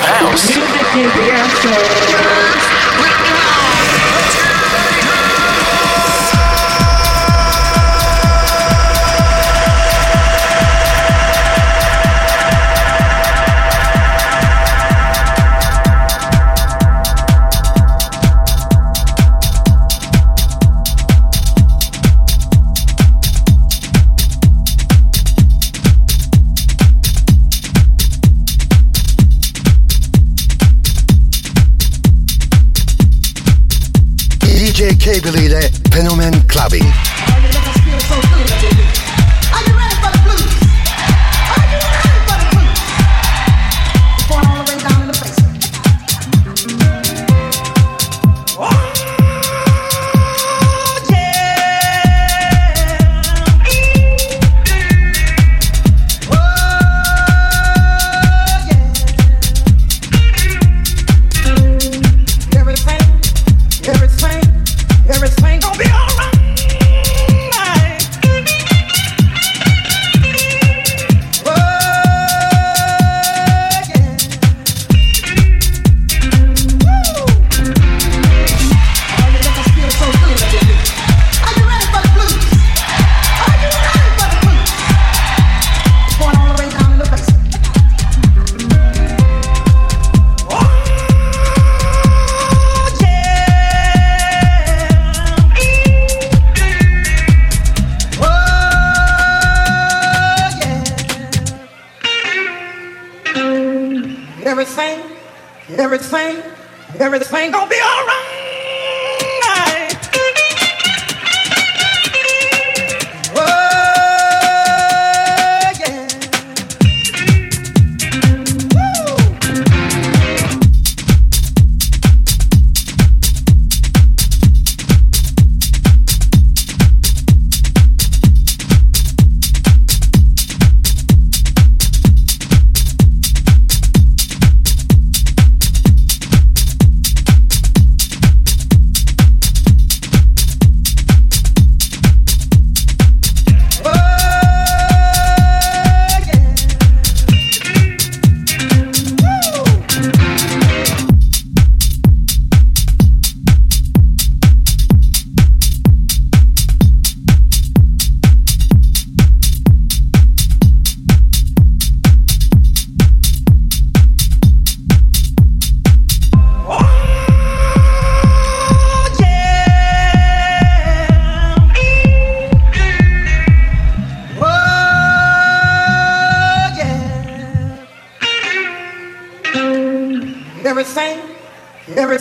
House.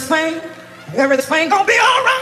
Everything, everything gonna be alright. Oh,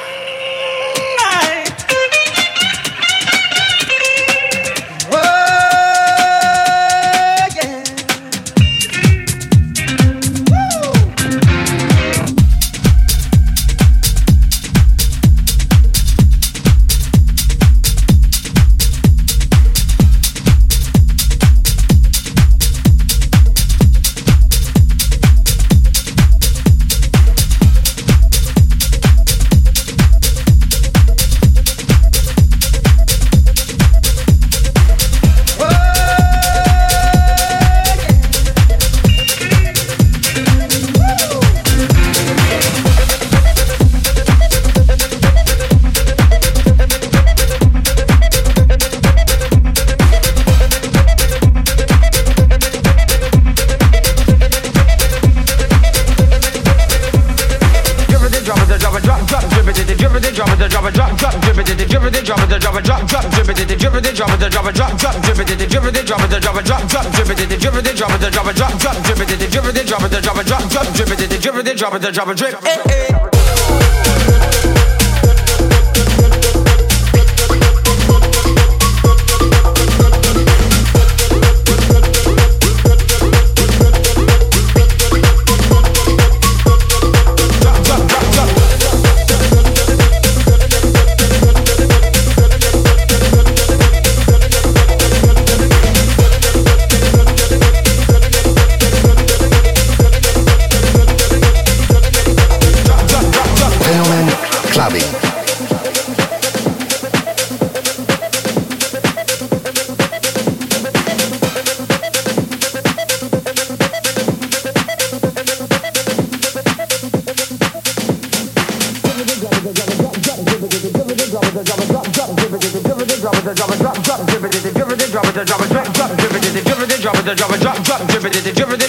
it, drop a drip. Hey.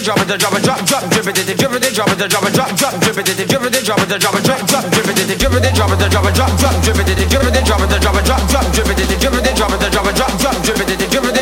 it, drop it, drop it, drop, drop, drip it, drip it, drop it, drop it, drop, drop, drip it, drip it, drop it, drop it, drop, drop, drip it, drip it, drop it, drop it, drop, drop, drip it, drip it, drop it, drop it, drop, drop, drip it, drip it, drop it, drop it, drop, drop, drip it, drip it,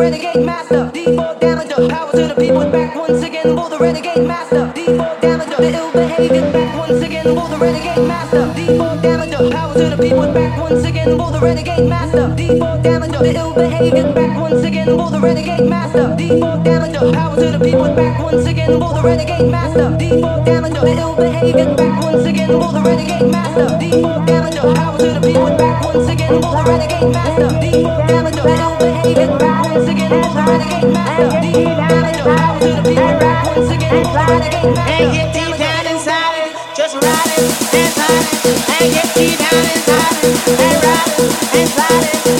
renegade master. D4 damager, power to the people back once again for the renegade master. D4 damager, the ill behavior back once again for the renegade master. D4 damager, power to the people back once again for the renegade master. D4 damager, the ill behavior back once again for the renegade master. D4 damager, power to the people back once again for the renegade master. D4 damager, the ill behavior back once again for the renegade master. D4 damager, power to the people back once again for the renegade master. D4 damager, the ill behavior back once again for the renegade master. D4 damager, power to the people back once again for the renegade master. and get deep down inside it. Just ride it and slide it, and get deep down inside it, and ride it and slide it,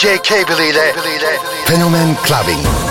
DJ K believe that. Fenomen Clubbin'.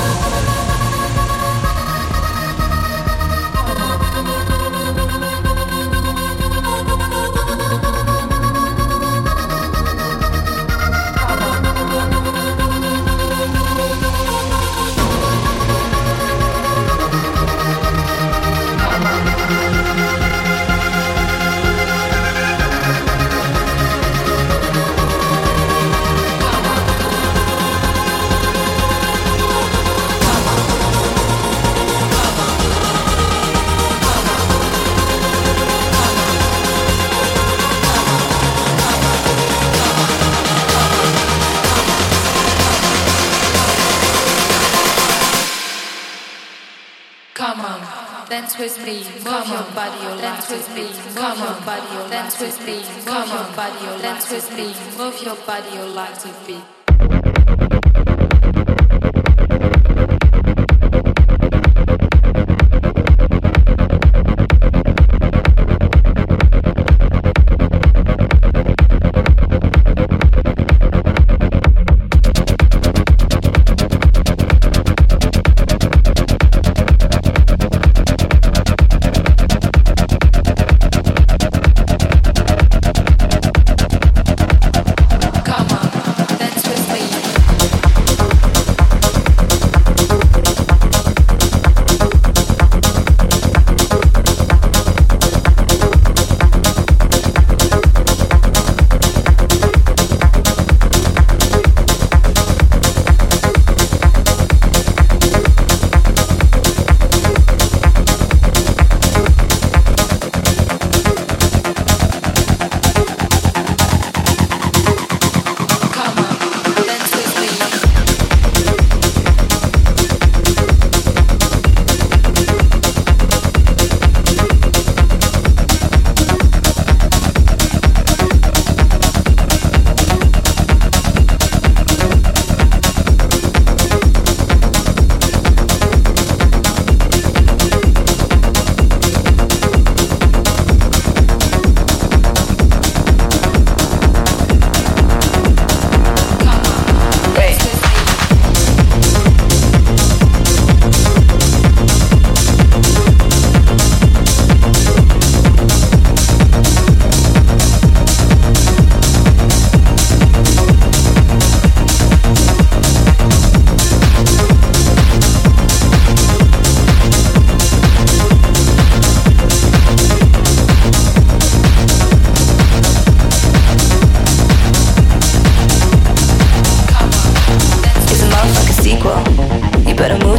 Your body, your dance with me, Come on, body, your dance with me, move your body, your dance with me, move your body, your life to beat.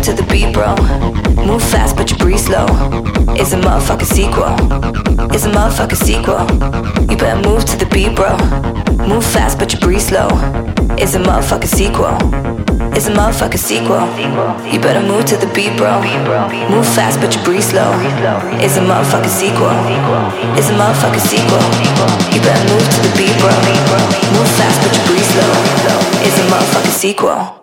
To the beat, bro. Move fast, but you breathe slow. It's a motherfucking sequel. It's a motherfucking sequel. You better move to the beat, bro. Move fast, but you breathe slow. It's a motherfucking sequel. It's a motherfucking sequel. You better move to the beat, bro. Move fast, but you breathe slow. It's a motherfucking sequel. It's a motherfucking sequel. You better move to the beat, bro. Move fast, but you breathe slow. It's a motherfucking sequel.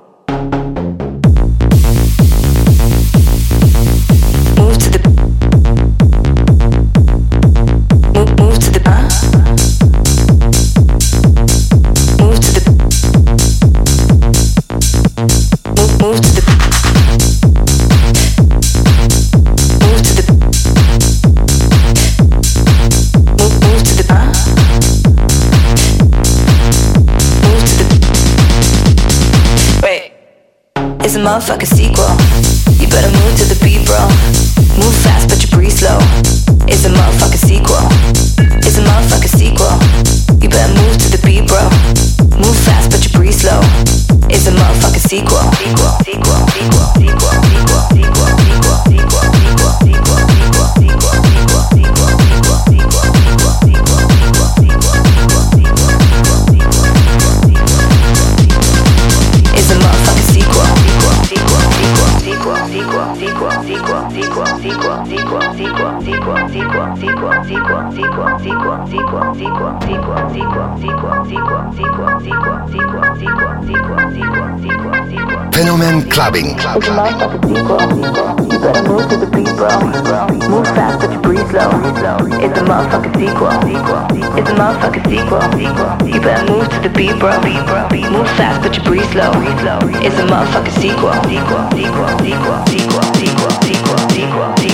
Motherfucking sequel. You better move to the beat, bro. Move fast, but you breathe slow. Fenomen Clubbin'. Club, it's love of the people. You better move to the beat, bro. Move fast, but you breathe slow. It's a motherfucking sequel. It's a motherfucking sequel. You better move to the beat, bro. Move fast, but you breathe slow. It's a motherfucking sequel. Sequel, sequel, sequel, sequel, sequel, sequel, sequel.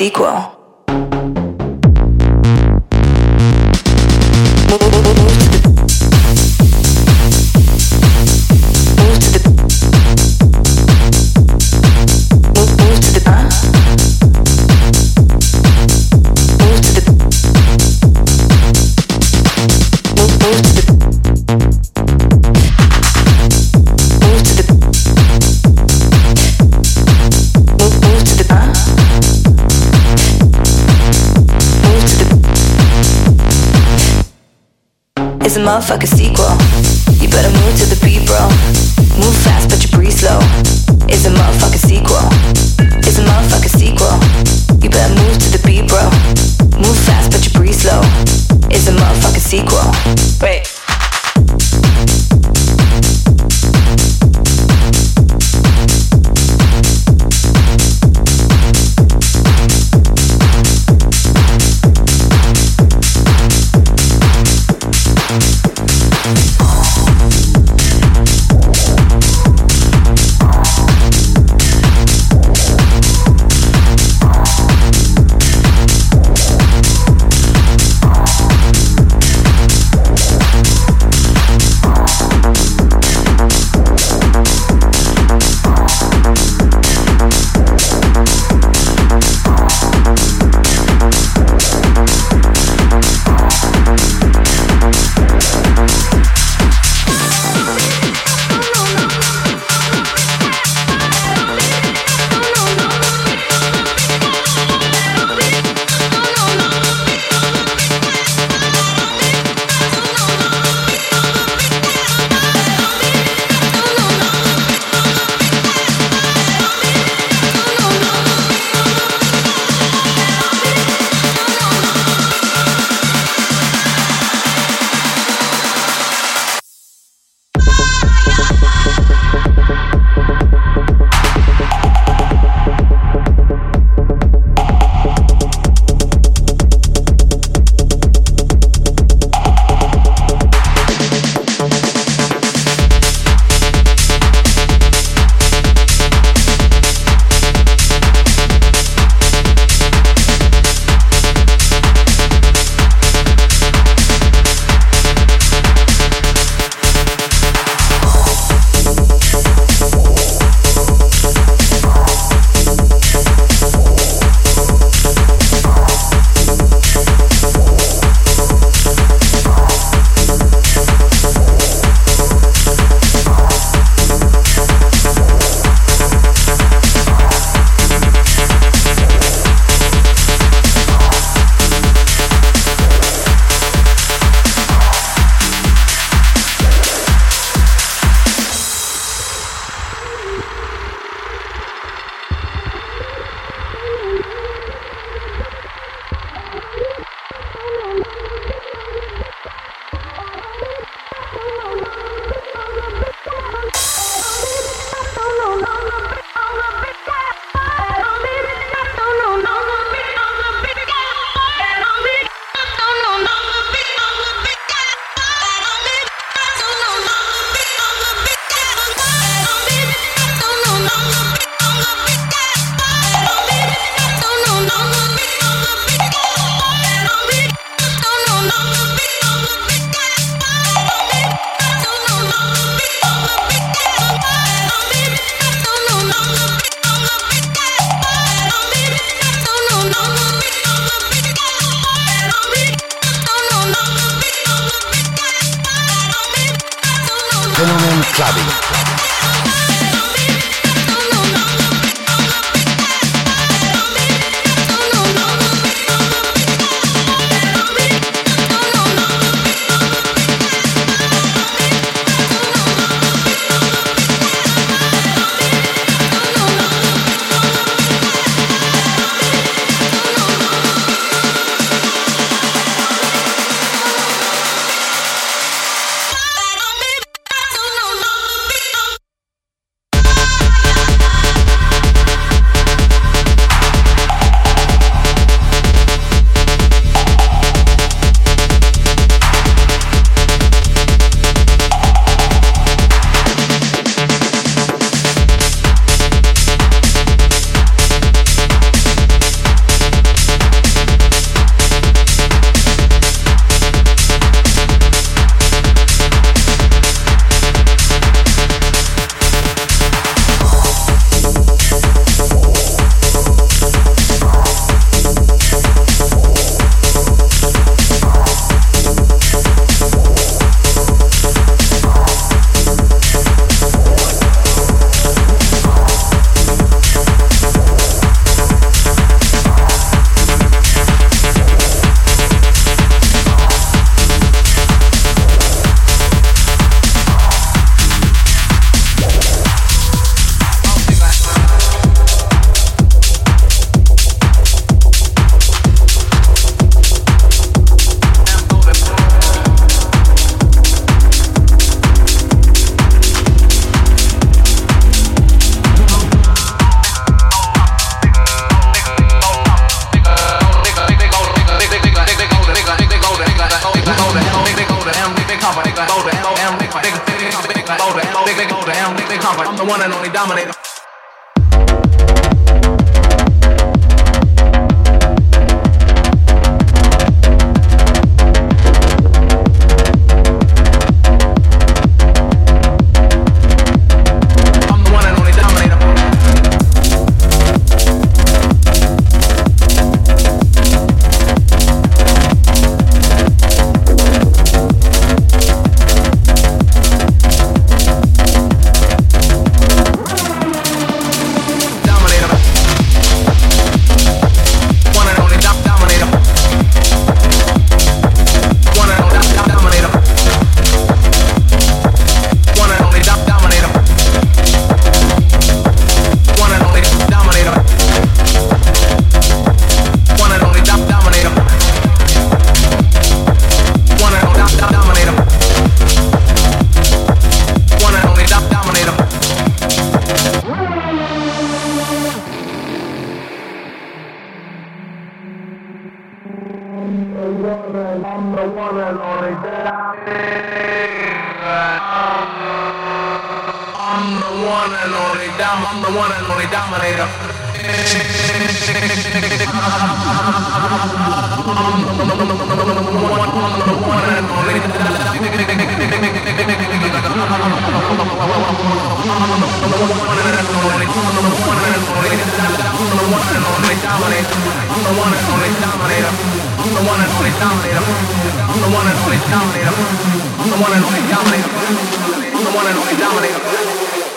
sequel. Motherfucking sequel.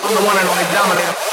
I'm the one and only dominator.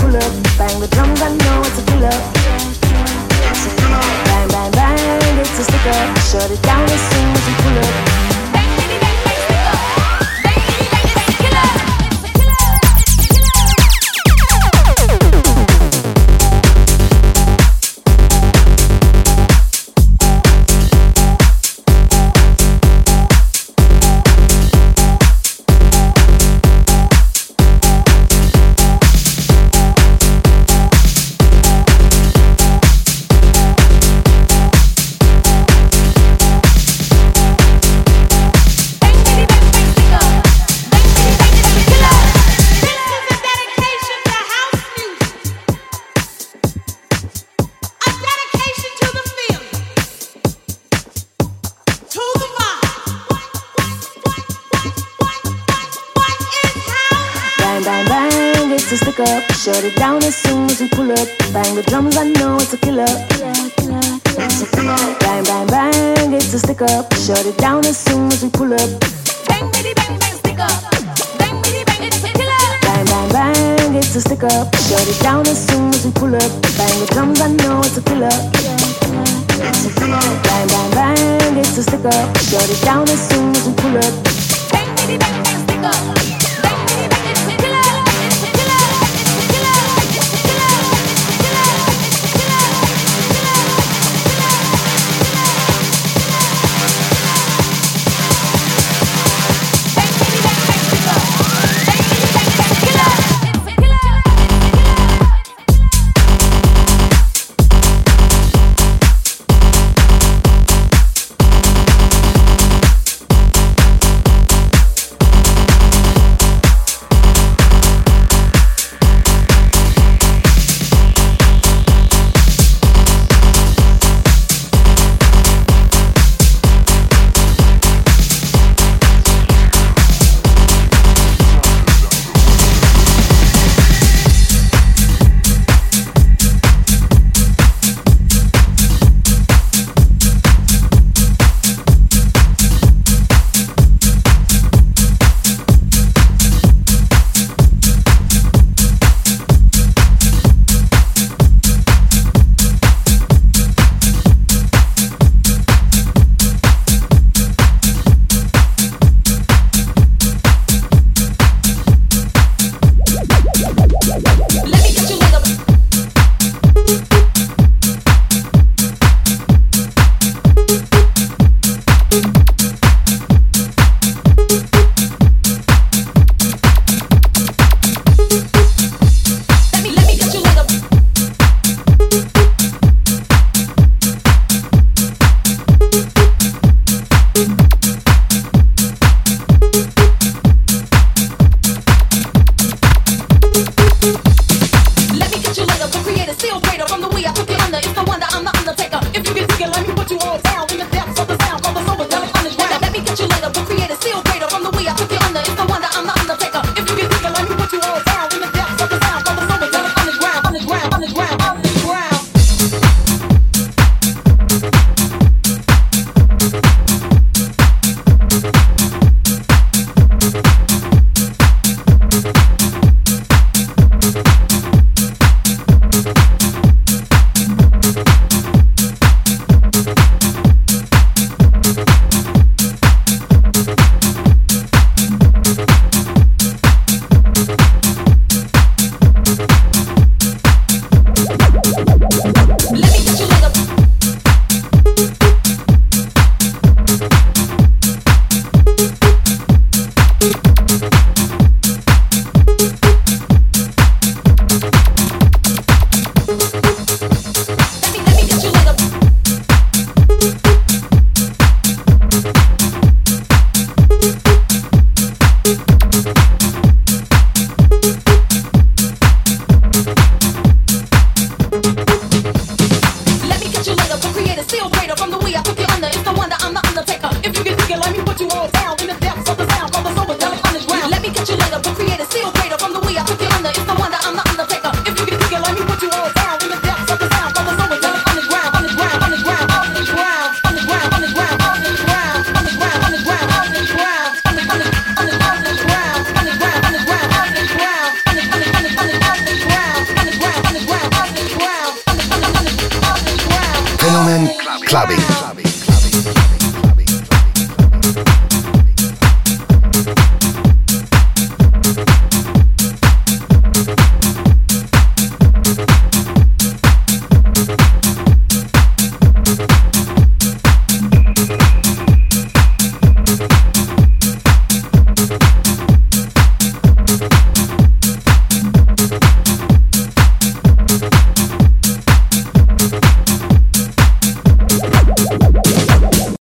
pull up. Bang the drums, I know it's a pull up. Bang, bang, bang, it's a. Shut it down as soon as you pull up. up, shut it down as soon as we pull up.